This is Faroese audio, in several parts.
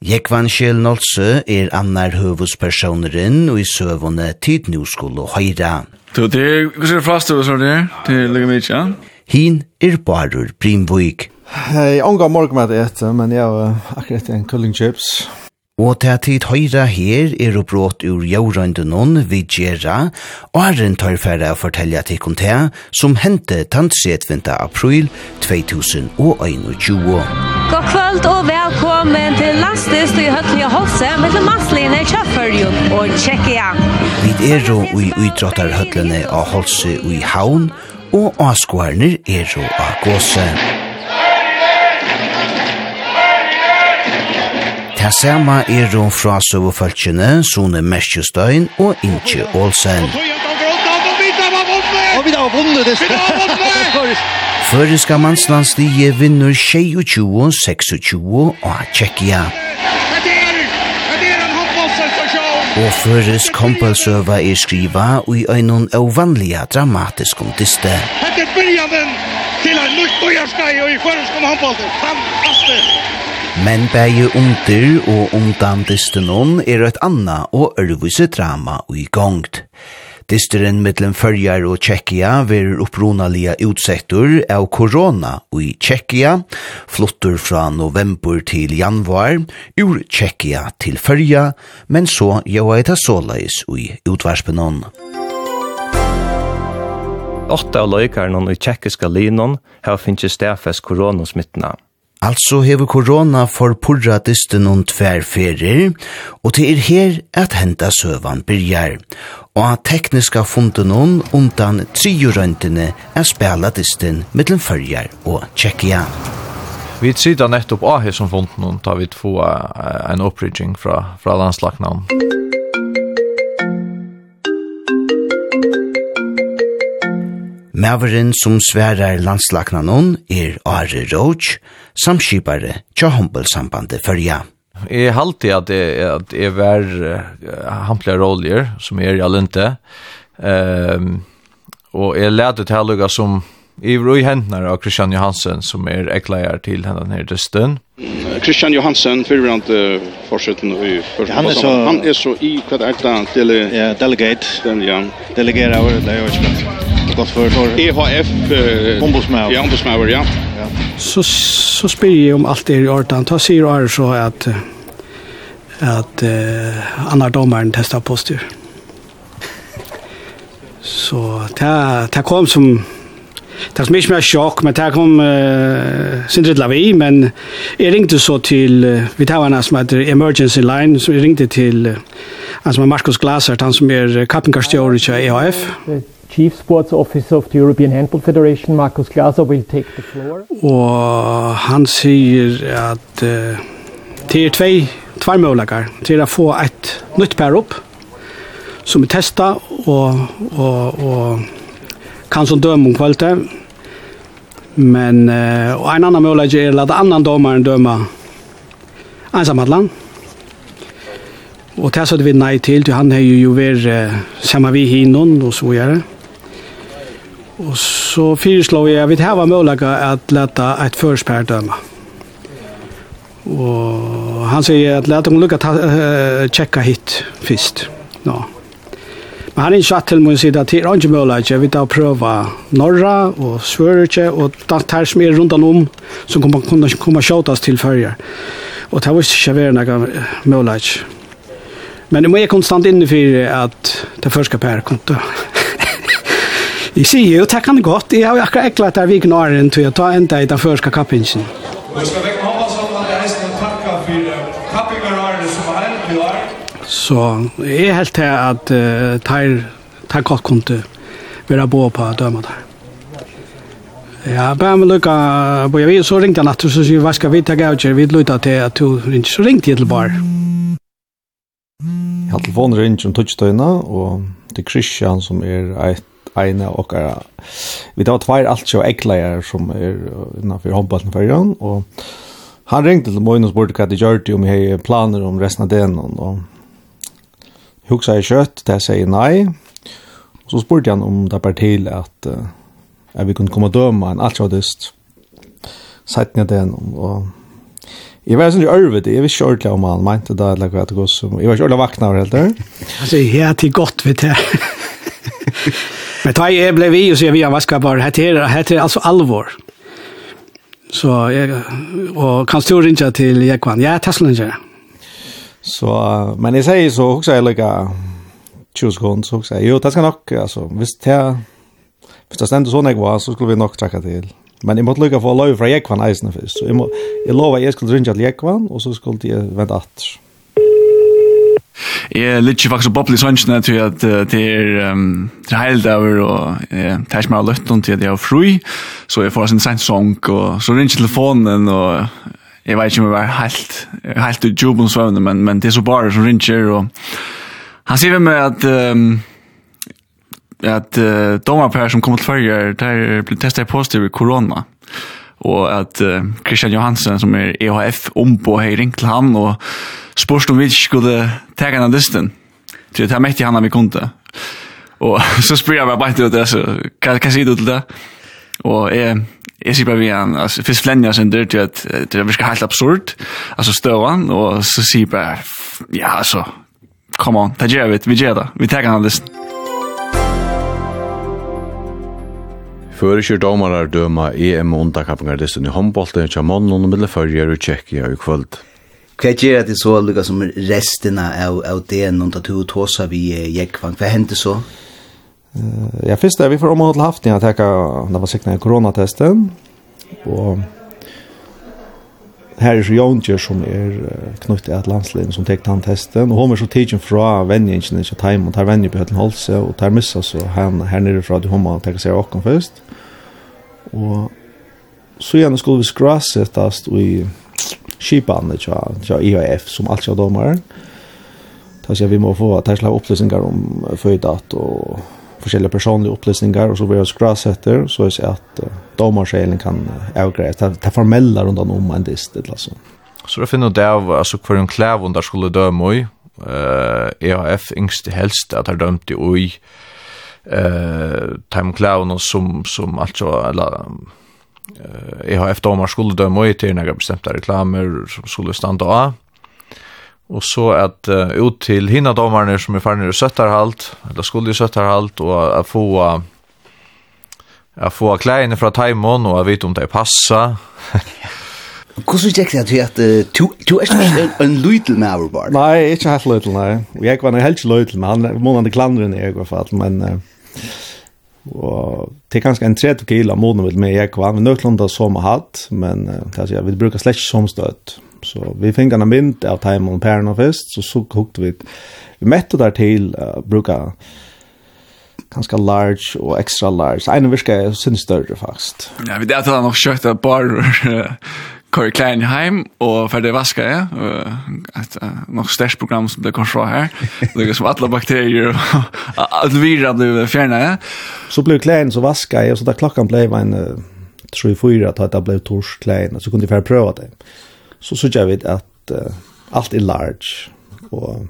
Jekvan Kjell Nolse er annar høvuspersoneren og i søvåne tid nu skulle høyra. Du, det er hva er flast du sånn det er? Det er mye, ja? Hin er barur Brimvik. Hei, omgår morgen med men jeg har akkurat en kulling chips. Og til at tid høyra her er og brått ur jaurøyndenon vid Gjera, og er en tørfæra å fortelle til kontea som hendte tantsetvinta april 2021. God kvöld og velkommen til Lastest i høttelig Hosse med til masslinje Kjøfførjun og Tjekkia. Vi er jo i utrottar høttlene av hosse og i havn, og avskårene er jo av gåse. Det samme er jo fra søvefølgjene, Sone Merkjøstøyen og Inge Olsen. Og vi da har vunnet det! Vi da har vunnet! Føreska mannslandslige vinner 22-26 av Tjekkia. Og føres kompelsøva er skriva og i øynon ovanliga dramatisk om diste. Hette byrjaden til en nytt og jærskai og i føreskom håndbalter. Fantastisk! Men bæje under og undan distenon er et anna og ørvise drama og i gongt. Disteren mittlen fyrjar og Tjekkia ver upprunalia utsektor av korona i Tjekkia, flottur fra november til januar, ur Tjekkia til Førja, men så jaua eta såleis i utvarspenon. Åtta av løykarnon i tjekkiska linon har finnst stafes koronasmittna. Altså hever korona for purra dysten og tverferer, og det er her at henta søvan byrjar, og at tekniska funden om undan trijurøntene er spela dysten mittlen fyrjar og tjekkia. Vi sitter nettopp av her som funden hon, da vi få en opprygging fra, fra landslagnavn. Mæveren som sverar landslagnanon er Are Roach, samskipare tja håndballsambande fyrja. Jeg halte at jeg, at jeg var hamplige roller som er i Alente. Um, og jeg lærte til Haluga som Ivro i Hentner av Christian Johansen som er ekleier til henne her til stund. Christian Johansen, fyrrande forsetten i første han, er så, han er så i hva er det dele, ja, delegate. Den, ja. Delegere over det, jeg vet ikke. hva. Godt for, for EHF. Uh, ombudsmauer. Ja, ombudsmauer, ja så, så spyr jeg om allt det i orden. Ta sier Are så att att uh, andre dommeren testar positiv. Så det, det kom som det som ikke mer chock men det kom eh, Sindrid Lavi men jeg ringte så till vi tar en som heter Emergency Line så jeg ringte til till han som er Marcus Glaser han som är kappenkarstjåren i EHF. Mm. Chief Sports Officer of the European Handball Federation, Markus Glaser, will take the floor. Og han sier at uh, det er tvei, tvei muligheter til å få et nytt pær opp som er testa og, og, og kan som døme om kvalitet. Men uh, og en annan mulighet er at la annan dømeren døme ensamhandelen. Og det sa vi nei til, til han har jo vært uh, sammen vi hinnon og så gjør det. Og så foreslår jeg at vi har mulighet at lette et førspær døme. Og han sier at lette hun lukke ta, uh, tjekka hit først. Nå. No. Men han er ikke satt til min side at det er ikke mulighet. Vi tar prøve Norra og Svøretje og det her som er rundt om som kommer kunne komme skjøtes til førjer. Og det var ikke være noe mulighet. Men jeg må konstant innefyre at det første pæret kom til Jeg sier jo, det kan det godt. Jeg har jo akkurat eklat der vi viken åren til å ta enda i den første kappingen. Og skal vekk hånda sånn at jeg skal takke for kappingarare som er helt i år. Så jeg er helt til at uh, tar, tar godt kunne være bo på døma der. Ja, bare med lukka på jeg vet, så ringte han at du så sier, hva skal vi ta gav til? Vi lukta til at du ringte, så ringte jeg til bar. Jeg har telefonen ringt om touchstøyna, og det er Christian som er eit en av okkara. Vi tar tvær alt så eggleier som er innenfor håndballen førjan, og han ringte til Moin og spurte hva de gjør det om jeg har planer om resten av den, og hugsa jeg kjøtt, det sier nei, og så spurte han om det var til at, at vi kunne komme og døme en alt så sjådist, sett ned den, og Jeg var sånn i ørvet, jeg visste ikke ordentlig om han mente det, eller hva det går som, jeg var ikke ordentlig vakna over helt der. Altså, jeg er til godt vet jeg. Men da jeg ble vi og sier vi har vaskapar, hette er, hette er altså alvor. Så jeg, og kan stå rinja til Jekvann. Jeg er Tesla-ringer. Så, men jeg sier så, hoksa jeg lika 20 sekunder, så hoksa jeg, jo, det skal nok, altså, hvis det er, hvis det stendte sånn jeg var, så skulle vi nok trakka til. Men jeg måtte lukka få lov fra Jekvann eisen først, så jeg, må, jeg lova jeg skulle rinja til Jekvann, og så skulle jeg vente atter. Jeg er litt faktisk boble i sønnsene til at det er um, heilt over, og det er ikke jeg har løtt til at jeg er fri, så jeg får en sent sång, og så ringer telefonen, og jeg vet ikke om jeg er helt, helt ut jobben svøvende, men, men det er så bare som ringer, og han sier ved meg at um, at uh, domarpær som kommer til førre, der blir testet positiv i korona og at uh, Christian Johansen som er EHF ombo har ringt til han og spurt om vi ikke skulle ta henne dysten. til det er mektig han vi kunde. Og så spør jeg meg bare til det, så hva, hva sier du til det? Og jeg, jeg sier bare vi han, altså, først flenner jeg sin dyr til at det virker helt absurd, altså støvann, og så sier jeg bare, ja, altså, come on, det gjør vi, vi gjør det, vi tar henne dysten. Føriskjør domarar døma EM undakappingar undakapungar dessen i håndbolten tja månen og middelførjer og tjekkia i kvöld. Hva gjør at det så lukka som resten av, av det noen tatt hod tåsa vi Jekvang? Hva hendte så? Uh, ja, først er vi får omhånd haft haften, jeg tekka, det var sikna i koronatesten, og Her er så Jonker som er knutet till landslinjen som tek han testen, og hun er så tidsen fra vennjengene til time og tar vennje på Høtten Holse, og tar missa så han her nere fra att hon må tenke seg åkken først. Og så gjerne skulle vi skrasettast i skipene til IHF som alt skal domar. Da sier vi må få at her om føydat og forskjellige personlige upplysningar och så vi har skrasätter så är det uh, domarskälen kan avgreie, ta, ta formella runt om en dist eller så. Så det finner det av altså, hver en klæv under skulle døme i eh EHF, yngst helst att ha dømt i oj eh time clown som som alltså eller eh EHF-domar skulle døme i till några bestämda reklamer som skulle stanna av Og så at uh, ut til hinna domarna som er farnir i søttarhalt, eller skulle i søttarhalt, og at få uh, at få klærne fra Taimon, og at vite om det passa. Hvordan gikk det at du er ikke en løytel med over bare? Nei, ikke helt løytel, nei. Og jeg var helt ikke lydel, men han må han klandre i jeg i hvert fall, men... Uh, og det er ganske en 30 kilo måned med jeg var, men nøklanda som har hatt, men uh, vi brukar slett ikke som støtt. Så vi fick en mynd av Time on Parent Fest så så kokte vi vi mätte där till uh, bruka ganska large och extra large. En viska syns större fast. Ja, vi det har nog kört ett par Corey Klein heim og det vaska jeg. Et nok størst program som ble korsra her. Det er som alle bakterier og alle virer ble fjernet ja Så ble Klein så vaska jeg, og så da klokkan ble en 3-4 at det ble tors Klein, og så kunne jeg ferdig prøve det så så jag vet att uh, allt är large och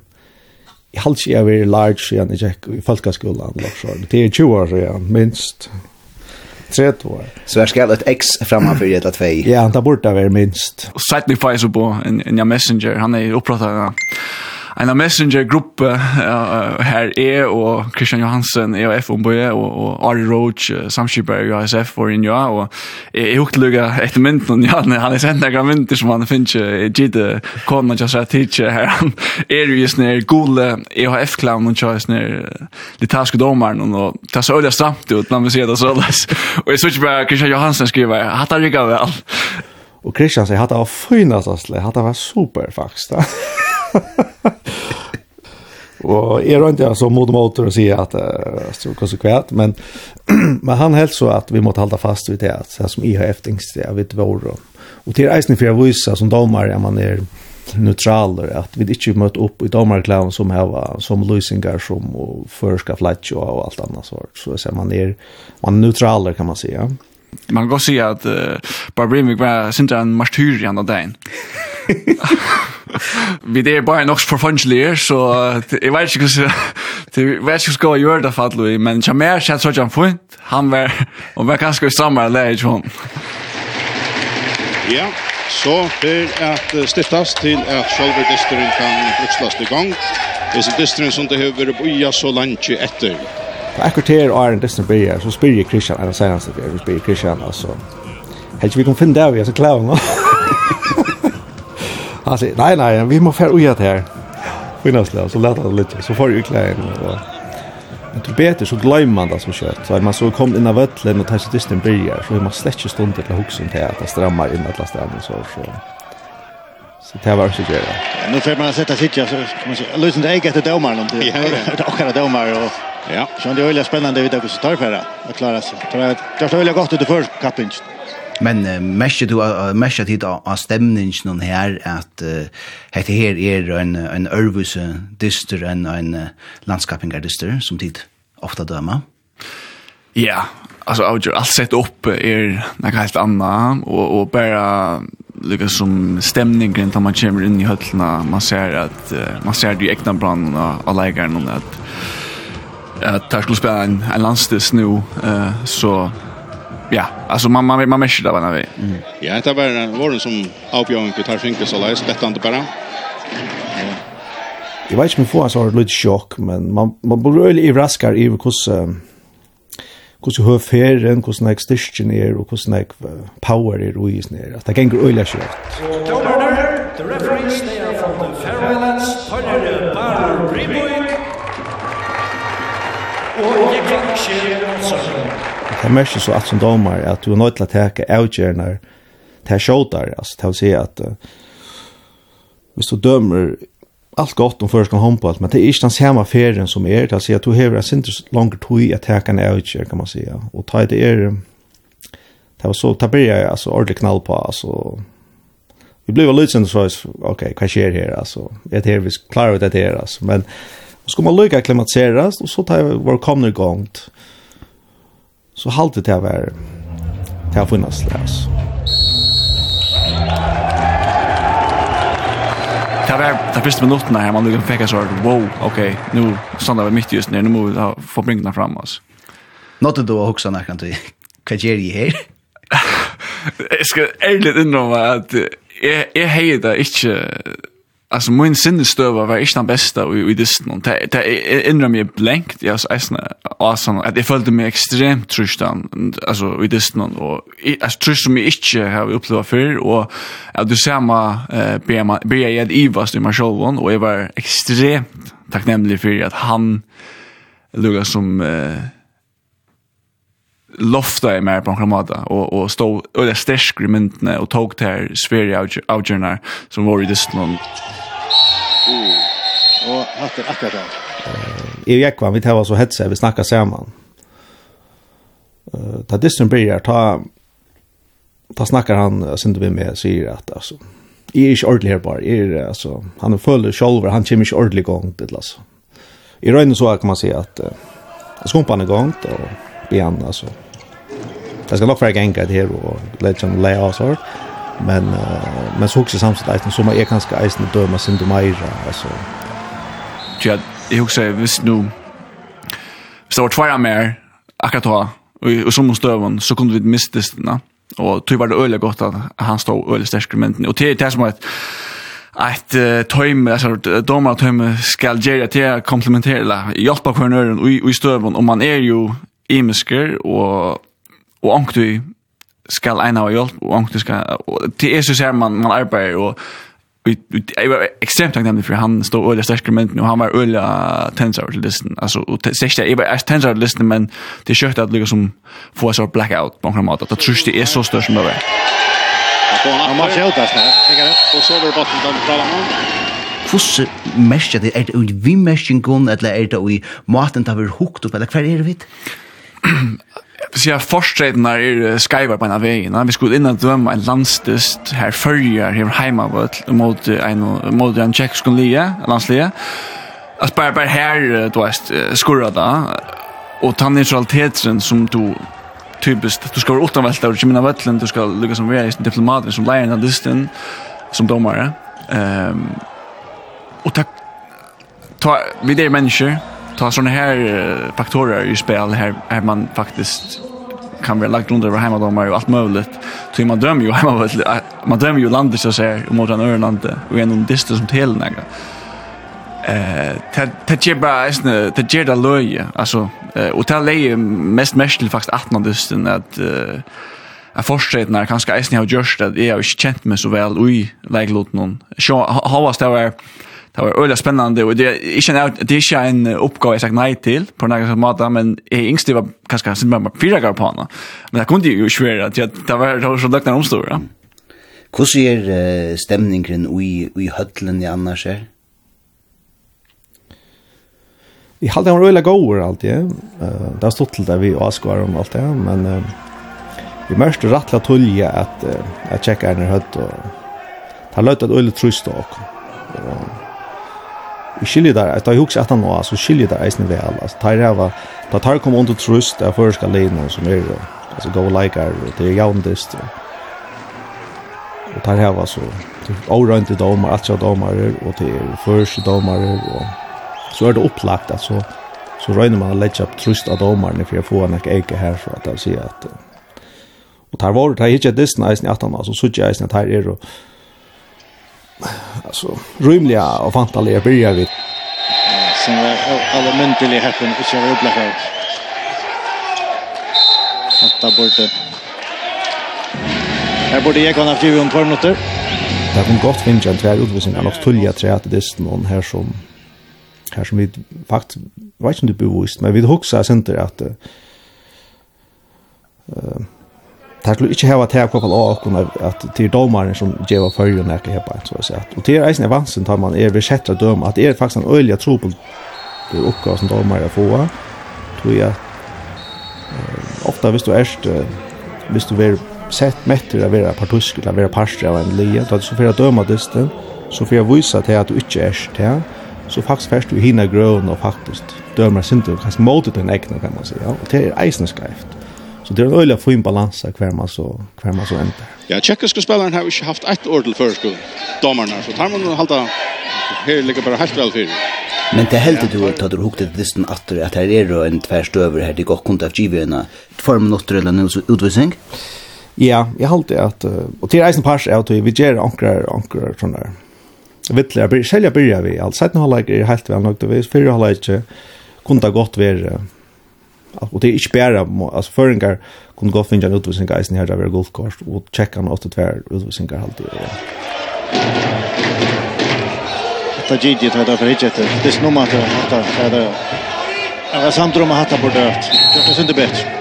i halvt jag är large så jag inte i folkskolan också det är 20 år sedan minst tre år. Så jag ska ett X framför ett att fej. Ja, han tar bort det minst. Och sätt ni på en en messenger, han är uppratad en messenger-gruppe uh, her er, og Christian Johansen er og F ombøye, og, og Ari Roach, uh, samskipper i ASF for in ja, og jeg er lukket etter mynden, ja, han er sendt noen mynter som han finner ikke, gitte kona just seg teacher her, han er jo just nere gule EHF-klavn, og tjøys nere litarske domaren, og det så øyla stramt ut, når vi ser det så løs, og jeg så ikke Christian Johansen skriver, hatt han rikket vel. Og Christian sier, hatt det var fynast, hatt det var super, faktisk, da. Och är inte alltså mot motor och säga att uh, er konsekvent men men han helt så att vi måste hålla fast vid det så som jeg har eftingst det, vet vad då. Og til reisning för jag visar som domare man är neutraler att vi inte möter upp i domarklan som här som lösingar som och förska flatch och allt annat sort så så man er man neutraler kan man säga. Man kan godt si at uh, Barbrimik var sin en martyr i andra dagen. Vi det är bara nog för fungelir så jag vet inte hur det vet inte ska göra det fallet men jag mer känns så jag fint. Han var och var kanske i samma läge hon. Ja, så för att stiftas till att själva distrin kan utslas igång. Det är distrin som det behöver boja så länge efter på akkurat her og en distan blir så spyr jeg Christian, eller senast det blir, så spyr jeg Christian, altså. Helt vi kan finne det, vi er så klar nå. Han sier, nei, nei, vi må fære uja til her. Finnaslig, så lette han litt, så får jeg klær inn. Men til beter så glömmer man det som kött. Så man så kom inn av vøtlen og tar sig distan blir, så man slett ikke stunder til hoksen til at det strammer inn alle stedene, så, så. Så det var också det. Nu får man sätta sitt så kan man säga lösen det eget till domaren om det. Ja, det och alla domare och ja. Så det är väldigt spännande vid att ta för det. Att klara sig. Tror jag det är väl gott ut för kapping. Men uh, mesje du uh, att tid av stemningen her att uh, heter här är en en örvuse dyster en en uh, landskapingar dyster som tid ofta döma. Ja, alltså alltså har allt sett upp är något helt annat och och bara lika som stämningen när man kommer in i höllna man ser att uh, man ser det ju äkta brann av lägaren och att att där skulle spela en, en landstis nu uh, så ja alltså man man man märker det när vi mm. ja det var en var som avbjöng på tarfinkel så läs detta inte bara Jeg vet ikke om jeg får en sånn litt chock, men man, man blir rörlig i raskar i hvordan hvordan høy ferien, hvordan jeg styrken er, og hvordan jeg power er og isen er. At det ganger øyla kjøtt. The referees, they are from the Faroe Islands, Høyre, Bar Brimøyk, og Jekke, Kjell, Åsson. Det er mest så at som domar at du er nødt til å teke avgjørner til å skjøter, altså til å si at hvis du dømer allt gott om förska handboll, men det är inte den samma ferien som är. Det alltså att du har en sinter lång tid att täcka en outkör kan man säga. Och ta det är det var så, ta börja alltså ordentligt knall på. Alltså, vi blev lite sen så okej, okay, vad sker här alltså? Det här vi klarar det här alltså. Men ska man lycka klimatiseras och så tar vi vår kommer igång. Så halt det här var det har funnits alltså. Det var de første minuttene her, man liksom fikk en sånn, wow, ok, nå nu stannar vi mitt just nu, nå må vi få bringarna fram oss. Något då också när kan du gjør jeg her? Jeg skal ærlig innrømme at jeg, jeg heier det ikke, alltså min sinnestöva var inte den bästa i, i distan. Det, det ändrar mig blankt. Jag är awesome, att jag följde mig extremt trystan alltså i distan. Och alltså trystan som jag inte har upplevt förr. Och att du ser mig eh, börja jag ivast i mig själv. Och jag var extremt tacknämlig för att han Lukas som... uh, lofta i mer på en måte, og, og stå øyla sterskere myndene, og tog til her sverige avgjørner som var i dysten Mm. Og hatt det akkurat da. og Jekvann, vi tar så hetse, vi snakkar saman. Ta dysten blir ta, ta snakkar han, synes vi med, sier at, altså, Jeg er ikke ordentlig her bare. Jeg er, altså, han er føler selv, han kommer ikke ordentlig gong til, altså. I røyne så kan man si at uh, skumpan er gongt, og igjen, altså, det ska nog för gänga det här och legend lay oss or men uh, men så också samtidigt som man är kanske eisen döma sin domaira alltså ja jag också visst nu så var två mer akkurat då och som stöven så kunde vi mista det och tyvärr det öliga gott att han stod öliga stärkrementen och det är det som att att uh, tøyme alltså domar tömme skall göra till komplementera hjälpa på nörden och i stöven om man är ju imisker och og onktui skal ein av hjálp og onktui skal og det er så ser man man arbeider og jeg var ekstremt takknemlig for han stod øyla sterkere mynden, og han var øyla tensar til listen, altså, og ikke, jeg var tensar til listen, men det er kjøkt at lykka som få en sånn blackout på omkring måte, det tror det er så størst som det var. Han må ut høyta snart, og så var det botten til Dalamon. Hvordan mest det? Er det i vimmerkingen, eller er det i maten der vi hukt opp, eller hva er det vidt? så jag förstrednar är skyvar på en av vägen. vi skulle innan döma en landstest här följer här hemma mot en mot en tjeckisk lia, landslia. Att bara bara här du är skurra då. Och ta neutraliteten som du typiskt du ska vara utanvälta och mina vällen du ska lyckas som vara diplomat som lärare av listen som domare. Ehm och ta, ta vi det människor ta såna här faktorer i spel här är man faktiskt kan väl lagt under över då och allt möjligt. Så man drömmer ju hemma man drömmer ju landet så säger om mot en Örland och en distans som till några. Eh det ger bara är det det ger det löje alltså och det lägger mest mest till faktiskt 18 distan att Jeg forstår når jeg kanskje eisen har gjørst at jeg har ikke kjent meg så vel i någon. Så har det var det var öliga spännande och det är inte en, det är inte en uppgåva jag sagt nej till på något sätt men jag yngst det var kanske sin mamma fyra gånger på henne. Men det kunde ju svära att det var det var så duktigt ja. Hur ser stämningen i i höllen i annars är? Vi hade en röjla gåor alltid. Eh det har stått till där vi askar om allt det, men vi mörste rattla tulja att att checka ner hött och ta löt att öle trösta och Og skilje der, at jeg husker etter nå, så skilje der eisen vel. Altså, tar jeg var, da tar kom under trøst av førska leina som er, altså, go like leikar, det er jaundist. Og tar jeg var så, det er årøynte domar, atja domar, og det er først domar, og så er det opplagt, altså, så røyner man å legge opp trøst av domaren for å få en eike herfra, at jeg sier at, og tar var, tar jeg ikke distan eisen i 18, altså, så ikke eisen at her er, og, alltså rymliga och fantaliga börjar vi. Sen alla mentally happen och så är det här. Hatta borta. Här borde jag kunna fyra om två minuter. Det kom gott finns en tvär utvisning av något tulliga tre att det är någon här som här som vi faktiskt vet inte bevisst men vi huxar center att eh Det skulle ikke hava til kvappal av okkur at det er domaren som djeva fyrir nek i hepa, så å si. Og det er eisen evansen tar man er vi kjettra døm, at det er faktisk en øyelig tro på det oppgav som domare er få, tror jeg ofta hvis du erst, hvis du er sett metter av vera partusk, eller vera parstri av en lia, da du så fyrir døma distan, så fyrir vise til at du ikke erst til, så faktisk først du hina grøn og faktisk dømer sindu, kanskje måte den egna, kan man si, og det er eisen skreift. Så det är en öjla fin balans kvar man så kvar man så ändar. Ja, tjeckiska spelaren har inte haft ett år till förskott. Domarna så tar man hålla här ligger bara helt väl för. Men det helt du att du hukte distan åter att här är det en tvärstöver här det går kunde att ge en två minuter eller nu så utvisning. Ja, jag håller att och till reisen pass ut vi ger ankrar ankrar från där. Vittliga blir själva börjar vi alltså. Sen håller jag helt väl nog det vis för håller jag kunde gott vara Och det är inte bara, alltså föringar kunde gå finna en utvisning i sin här över golfkort och checka något åt tvär utvisningar alltid. Det är gidigt att det för hittet. Det är snumma att det är det. Sandro har hattat på det. Det är inte bättre.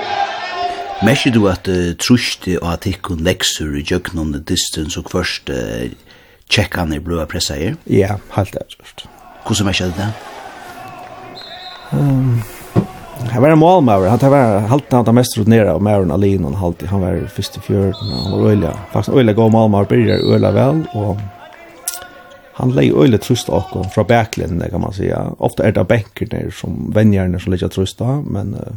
Mersi du at uh, trusti og at ikkun leksur i jöknon distance og kvørst uh, tjekkan i blåa pressa i? Ja, halt det er just. Hvordan mersi det? Um, Han var en målmauer, han var halvt han mest ut nere av mauren alene och halvt han var först i fjörden han var öliga. Faktiskt öliga gå målmauer börjar öliga väl och han lägger öle trust och från backlinjen kan man säga. Ofta är det bänker där som vänjarna som lägger trust men uh,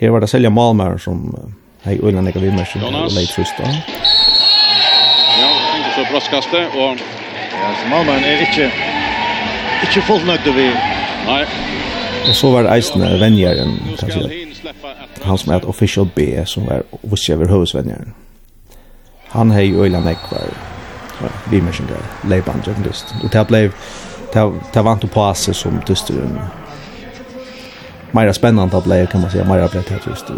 här var det sälja målmauer som uh, hej öliga näka vi mer som lägger trösta. Ja, tänkte så brottskaste och ja, målmauren är inte inte fullt nöjd vi. Nej, Og så var eisene venjeren, kanskje, han som er et official B, som var vussjever høvesvenjeren. Han hei øyla nekvar, vi mørsinger, leipan journalist. Og det blei, det vant å passe som dysteren. Meira spennande blei, kan man säga, meira blei det här just det.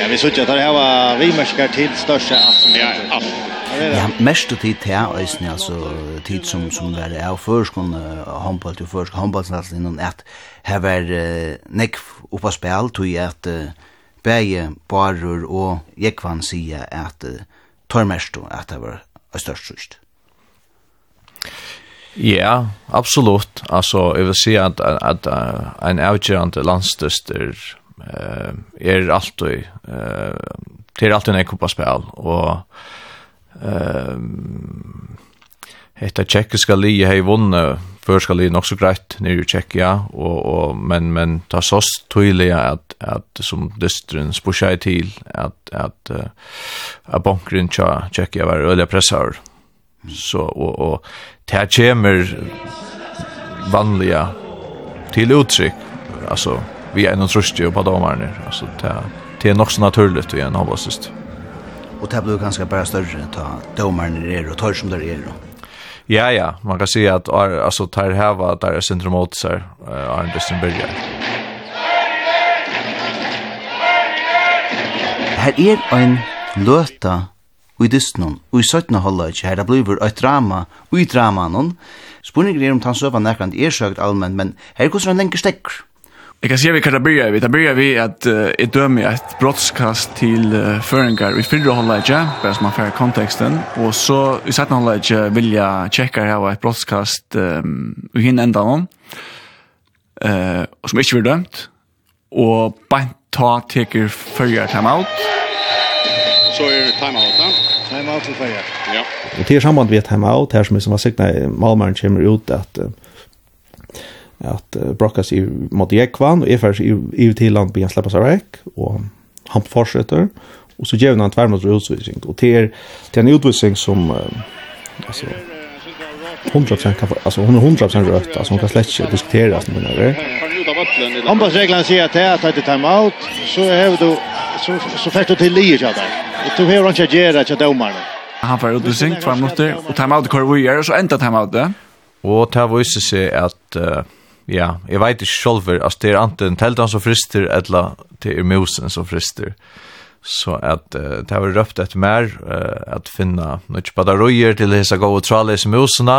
Ja, vi suttar att det här var vi mørsinger til største, alltså, ja, allt. Ja, mest tid her øysene, altså tid som, som var det av førskånd håndballt og førskånd håndballsnadslinjen, at her var uh, nekv oppa spil, tog at uh, bæge barer og jekvann sier at uh, tar mest at det var størst sørst. Ja, absolutt. Altså, jeg vil si at, at, at en avgjørende landstøster uh, er alltid, uh, det er alltid en ekkopaspel, og Ehm hetta tjekkiska li hei vunna førska liði nokso greit nýr i Tjekkia og og men men ta sås tøyliga at at som dystrin spusha til at at uh, at bankrin tja Tjekkia var ølla pressar. Så og og ta kemur vanliga til uttrykk alltså vi är någon tröst ju på domarna alltså det är nog så naturligt vi är en avsist och det blir ganska bara större ta domaren är och tar som det är då. Ja ja, man kan se att alltså tar här var där är syndromat så är Andersen börjar. Här är en löta i dystnon, og i 17. holder her, det blir et drama, og i dramaen, spurningen er om tannsøvann nærkant er søkt allmenn, men her er hvordan han lengre stekker. Jeg kan si vi kan börja vi. Da börjar vi at uh, jeg dømer et brottskast til uh, förengar. Vi fyrre hålla bare som man får konteksten. Og så i satt någon vil vilja checka her et brottskast um, i hinner enda noen, Eh uh, som ikke blir dømt. Og bare ta teker förra time out. Så är time out då. Time out för förra. Ja. Det är samband med time out här som som har sagt när Malmö kommer ut att uh, at uh, Brokka i mot Jekvan, og Efers i i til land begynner släppa seg vekk, og han fortsetter, og så gjør han tvær mot utvisning, og det er, det er en utvisning som, uh, altså, 100% kan, alltså hon är 100% rött, alltså hon kan slett inte diskutera som hon är. Om bara reglerna säger att det är ett timeout, så är du, så, så färs du till livet jag där. Och du har inte att göra till domarna. Han får utvisning, två minuter, och timeout kvar vi gör, så ända timeout det. Och det visar sig att Ja, jeg vet ikke selv, altså det er anten teltan som frister, eller det er musen som frister. Så at uh, det har er røpt etter mer, uh, at finna nødt badarøyer til hese gode trales i musene,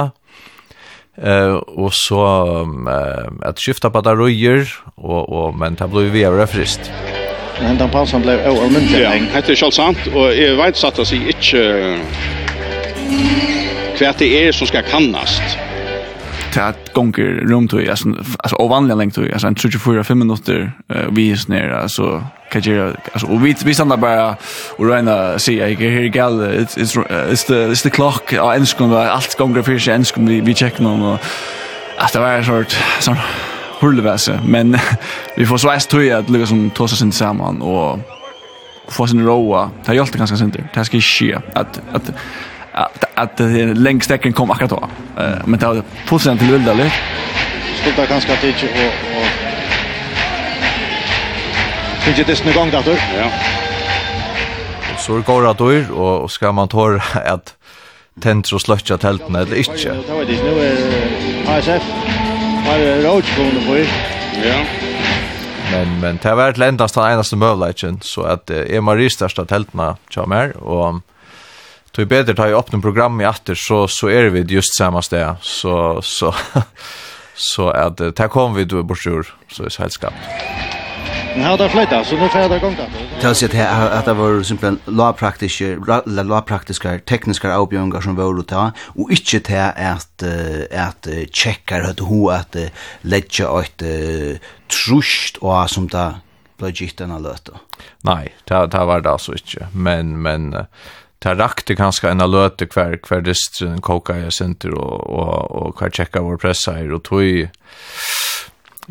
uh, og så um, uh, at skifta badarøyer, og, og, men det blir vi av frist. Men den pausen ble overmyndelig. Ja, det er selv sant, og jeg vet satt å si ikke hva det er som skal kannast till att gånger runt och alltså alltså ovanliga längt och alltså en 24 5 minuter uh, vi är ner alltså kan jag alltså och vi vi stannar bara och räna se jag är här gal it's it's uh, it's the it's the clock och ens kommer allt gånger för sig ens kommer vi vi checkar någon och att det var en sort sån hulleväse men vi får så att tror att Lucas som tossa sin samman och få sin roa. Det har ju alltid ganska sent. Det ska ske att att att att längdsträckan kom akkurat då. Eh men det var procent till Ulda eller. Skulle ganska tid och och Finns det snö gång där. Ja. Så det går att dör och ska man ta att tänt och slötja tälten eller inte. Nu är ASF var det roadskolan på. Ja. Men men det har varit ländast den enaste möjligheten så att är Marie största tältna kör mer och Det är bättre att upp en program i efter så så är vi just samma sted. Så så så att där kommer vi då bort ur så är sällskap. Men har det flyttat så nu får det gång där. Tals det att det var simpelt law praktiska law praktiska tekniska avbjörningar som var att ta och inte till att att checka att hur att lägga ett trust och som där blöjigt den löta. Nej, det var det alltså inte. Men men ta rakte kanskje en løte hver, hver distren koka jeg senter og, og, og hver tjekka vår pressa her og tog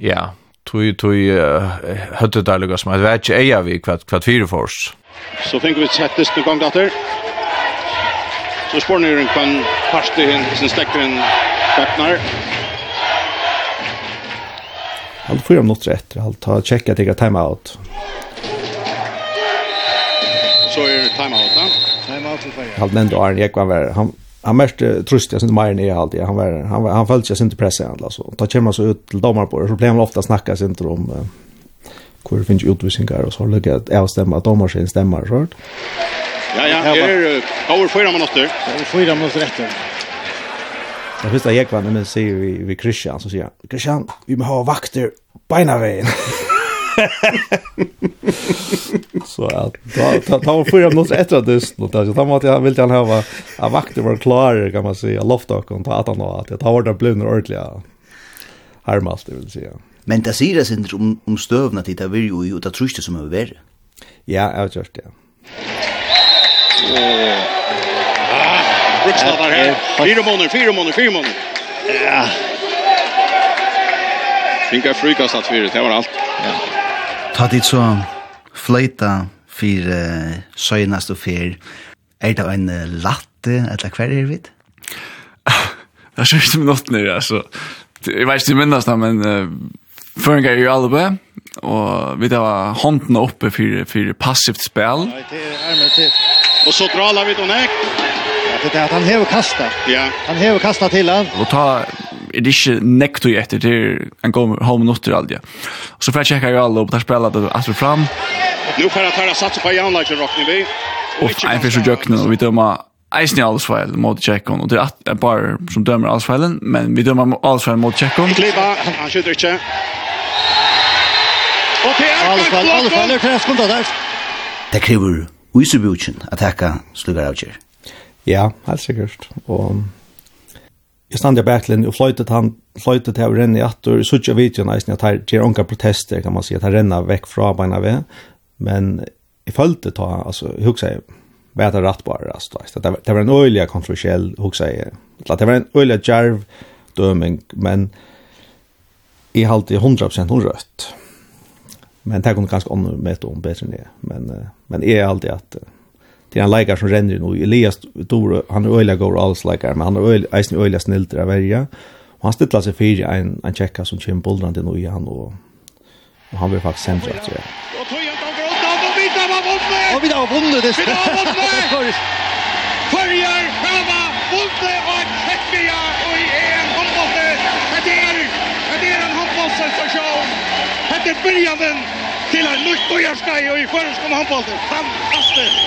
ja, tog, tog uh, det der lukka som at vet ikke vi kvart, kvart fire for oss Så tenker vi sett distren gang datter Så spårneren kan parste hinn sin stekker hinn Bepnar Halv fyra minutter etter, halv ta tjekka till timeout. Så er timeout da Halt men då Arne Ekman var han han mest trust jag synte mer än är alltid han var han var han följde sig inte pressen alltså ta kemma så ut till domar på det så blev han ofta snacka sig inte om hur finns utvisningar och så har det att avstämma domar sin stämmer så Ja ja, det är över fyra minuter. Över fyra minuter rätt. Det första jag vann med sig vi vi Christian så säger Christian vi måste ha vakter på ena vägen. så att ta ta och fyra minuter efter att det något alltså då måste jag vill jag ha en vakter var klar kan man säga loftak och ta att han att jag tar det blivna ordliga härmast vill säga men det säger det inte om om stövna till det vill ju och det tror jag som över ja jag tror det Rich lovar här. Fyra månader, fyra månader, fyra månader. Ja. Finkar frukast att fyra, det var allt. Ja. Ta dit så fløyta for uh, søgnast og fyr. Er det en latte, eller hver er vi? Det er sørst med notten her, altså. Jeg vet ikke minnes det, men uh, føringar er jo alle på, og vi tar hånden oppe for, for passivt spel. Og så drar vi til nek. Det er at han hever kasta. Ja. Han hever kasta til han. Og ta er det ikke nekt og etter til en god halv minutter aldri. Og så får jeg tjekke jo alle opp, der spiller det alt fram. Nu får jeg ta satsa på Janlager Rockney vi. Og en fyrir jøkken, og vi dømmer eisen i Alsfeil mot Tjekkon, og det er et par som dømmer Alsfeilen, men vi dømmer Alsfeil mot Tjekkon. Kliva, han skjuter ikke. Og det er Alsfeil, Alsfeil er tre sekunder der. Det krever Uisubutjen at hekka slugger avgjør. Ja, helt sikkert. Og jeg stand i backlinjen og fløytet han, fløytet til å renne i atter, så ikke videoen eisen, at her gjør unga protester, kan man si, at her renner vekk fra beina ved, men jeg følte ta, altså, jeg husker jeg, vet jeg rett bare, altså, det, det var en øyelig kontroversiell, husker jeg, det var en øyelig djerv døming, men jeg halte 100% hun rødt. Men det kunne ganske ånden med om bedre enn det, men, men jeg er alltid at, det är en läkare som ränner nu. Elias Dore, han är öjliga går alls läkare, men han är öjliga, eisen öjliga snilter av värja. Och han stittlar sig fyra en, en tjecka som kommer bollrande nu i han och, och han blir faktiskt sämre efter det. Och Toyota och Grotland och Vita har vunnit! Och vi har vunnit! Vita har vunnit! Följer Kama, Vonte och Tjeckia och i en handbollsenstation! Det är det är en handbollsenstation! Det är början til en nytt bøyarskei och i føreskom handbolten. Fantastisk!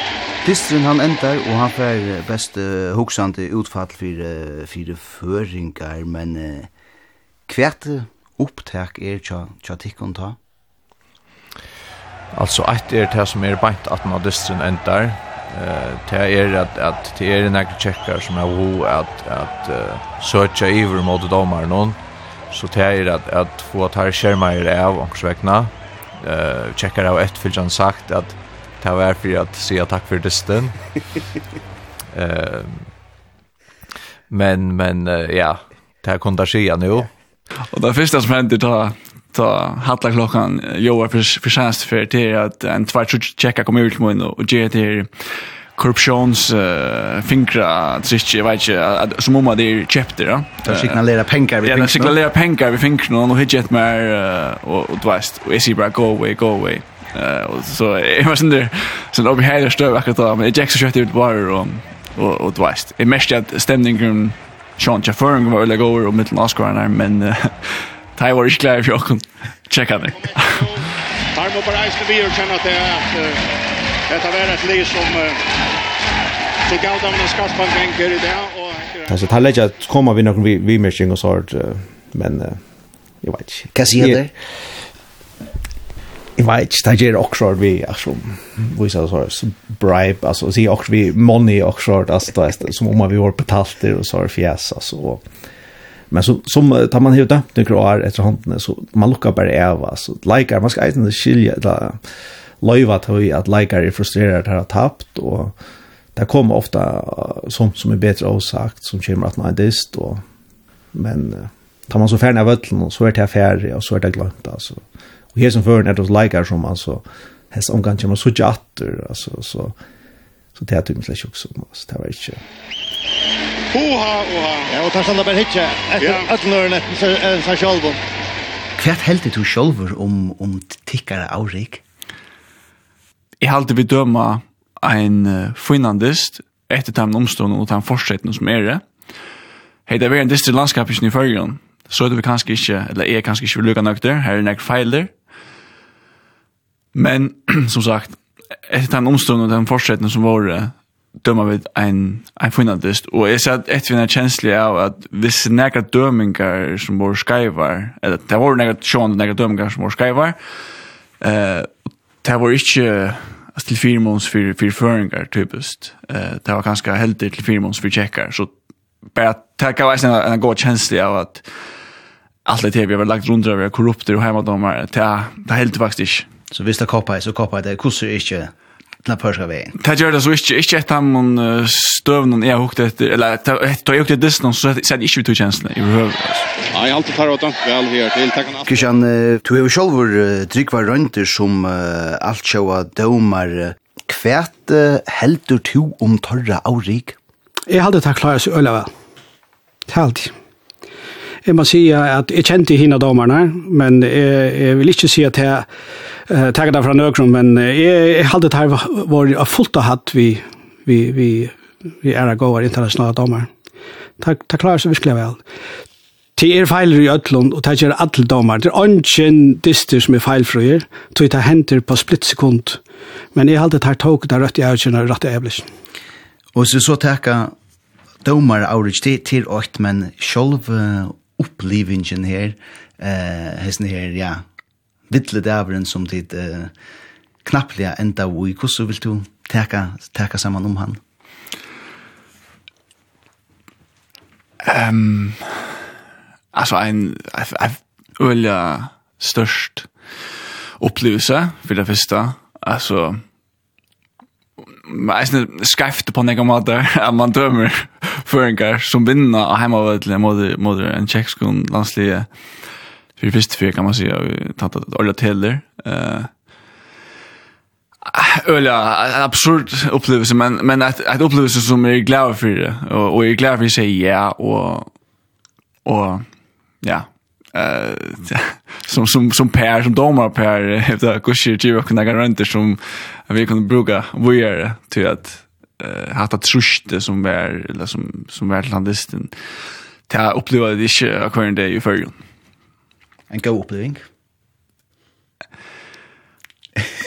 Distrin han endar og han fær best uh, hoksande utfall fyrir fyrir føringar men uh, kvært upptak er tja tja tikkun ta. Altså eitt er det som er beint at man distrin endar eh det er at at det er nokre checkar som er ho at at uh, søkja iver mot domar noen så det er at at få tar skjermar av ongsvekna eh checkar av ett för John sagt att ta var för att säga tack för dysten. Eh men men ja, det här kunde ske nu. Och det första som hände ta ta hatla klockan Joar för för tjänst för det att en tvärt checka kommer ut med och ge det korruptions uh, fingra trick jag vet inte att som om det är chapter ja det signalerar pengar vi fingra ja det signalerar pengar vi fingra och hit mer och och dvast och är bara go away go away eh så jag var sen där sen uppe här där stöv akkurat där men så sköt ut bara och och och dvast det mest att stämningen Sean Jafferin var lägga över och mitten Oscar men Tai var ikke klar i fjåkken. Tjekk han det. Tarmo på reisende bier kjenner at det er Detta var ett liv som tog av dem en skarpan gänger i det. Alltså, det här lägger att komma vid någon vimersing och sånt, men jag vet inte. Kan säga det? Jag vet inte, det är också vi, alltså, vi sa så här, bribe, alltså, det är också vi, money också, alltså, som om vi har betalt det och så här fjäs, alltså, Men så som tar man hjuta, det gråar efter handen så man lukkar bara äva så likar man ska inte skilja där løyva til at leikar er frustrerad her har tapt, og det kommer ofta sånt som er bedre avsagt, som kommer at man er dist, og, men tar man så færdig av vøtlen, så er det færdig, og så er det glemt, altså. Og her som føren er det leikar som, altså, hans omgang kommer så ikke atter, altså, så, så det er typen slett ikke som, altså, det var ikke... Oha, oha! Ja, og tar standa bare hitje, etter øtlenøren, etter seg sjolvun. Hva heldig du sjolvur om, om tikkare avrik? Jeg halte vi døma en uh, finnandist etter den omstående og den fortsettende som er det. Hei, det er en distri landskap i førgen, så er det vi kanskje ikke, eller er kanskje ikke vi lukka nøkter, her er nek feiler. Men, som sagt, etter den omstående og den fortsettende som var det, dømmer vi en, en finnandist. og jeg ser at etter vi er kjenslig av at hvis nekka dømingar som var skaivar, eller det var nekka sjående nekka dømingar som var skaivar, eh, uh, det var ikke til fire måneds for, for føringer, typisk. Uh, det var kanskje heldig til fire för for tjekker, så bare det kan være en, en god kjensle av at alt det vi har lagt rundt over korrupter og hjemme dommer, det er helt faktisk ikke. Så hvis det kopper, så kopper det, hvordan er ikke til den første veien. Det gjør det så ikke, ikke etter om støvnen jeg hukte etter, eller etter jeg hukte distan, så er det ikke vi to kjenslene. Nei, jeg alltid tar åtta, vel her til. Kristian, du har jo selv drikvar røynter som uh, alt sjåa dømer. Kvært heldur du om torra avrik? Jeg halte tatt klare seg øyla vel. Det Helt. Jeg må si at jeg kjente hina domerne, men jeg, jeg vil ikke si at jeg uh, takker det fra nøkron, men jeg, jeg hadde det her var fullt av hatt vi, vi, vi, vi er gåver internasjonale dommer. Det, det klarer seg virkelig vel. Det er feiler i Øtlund, og det er alle dommer. Det er ønsken dister som er feilfrøyer, så det henter på splittsekund. Men jeg hadde det her tog, det er rødt i øynene, rett i øyeblikk. Og så så takka domar Aurich til til åt men sjolv opplivingen her, eh, hesten her, ja, vittle dæveren som dit eh, knapplega enda ui, hvordan vil du teka, teka saman om han? Um, altså, en, en øyla størst opplevelse, det første, altså, eisne skreft på noen måte at man dømer føringer som vinner av heimavedle mot en tjekkskon landslige for første fyr, kan man si og tatt at olja teller Ölja, en absurd opplevelse, men, men et, et opplevelse som er glad for det. og, och er glad for å si ja, og, og ja, uh, som som som Per som domar Per efter kurser ju och kunna garantera som vi kan bruka vi är till att eh hata truste som är eller som som var landisten ta att uppleva det inte akvarien det i förrjun. En god upplevelse.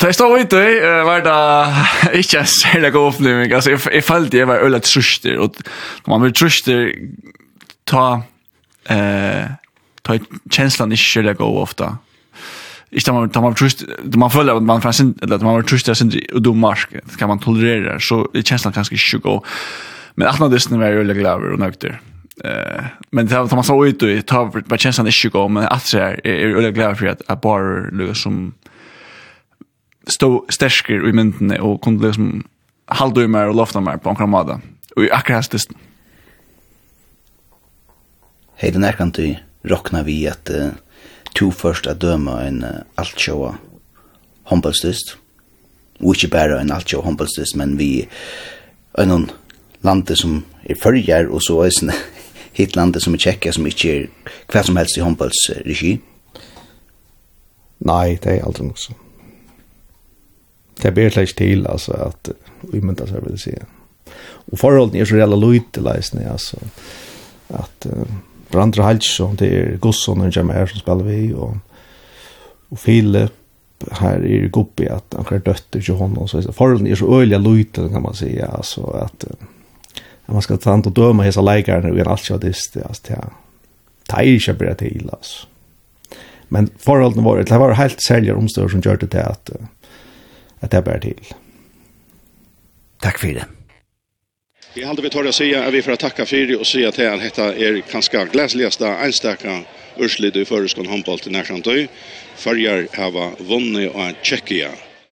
Da stod ute, var det ikke en særlig god opplevelse. Altså, jeg, jeg følte jeg var øyla truster, og når man blir truster, ta... Eh, ta känslan inte kör det gå ofta. Ich da man da man trust man føler at man fasen eller at man trust der sin og dum Det kan man tolerere. så det känslan kanske inte gå. Men at när det snär är glad og och nökter. Eh men det har man så ut och ta vad känslan ikke gå men at det er er ju glad for at att bara lösa som stå stärker i mynden og kunne liksom halde i meg og lofta meg på en kramada. Og akkurat det. Hei, den er kan du rokna vi at uh, to først er døma en uh, altsjåa håndballstist. Og ikke bare en altsjåa håndballstist, men vi er noen lande som er følger, og så er det hitt lande som er tjekka, som ikke er hva som helst i håndballsregi. Nei, det er aldri noe sånn. Det er bedre til, altså, at vi mynda seg, vil jeg si. Og forholdene er så reelle løyte leisende, altså, at... Uh, Brandra Halsson, det er Gusson og Jammer som spiller vi, og, og Philip, her er Guppi, at han har døtter til honom, så forholden er så øyelig løyten, kan man säga, altså at, at man skal ta hand og døme hese leikerne, og en altjadist, altså, det er, det er ikke bare til, altså. Men forholdene var det var helt særlige omstøver som gjør det til at, at det er bare til. Takk for det. Vi har vi tar å si at vi får tacka og si at till han dette er ganska glädjeligaste enstaka urslid i föreskon handboll til närsamtöj. Färjar hava vunnit og tjekkia.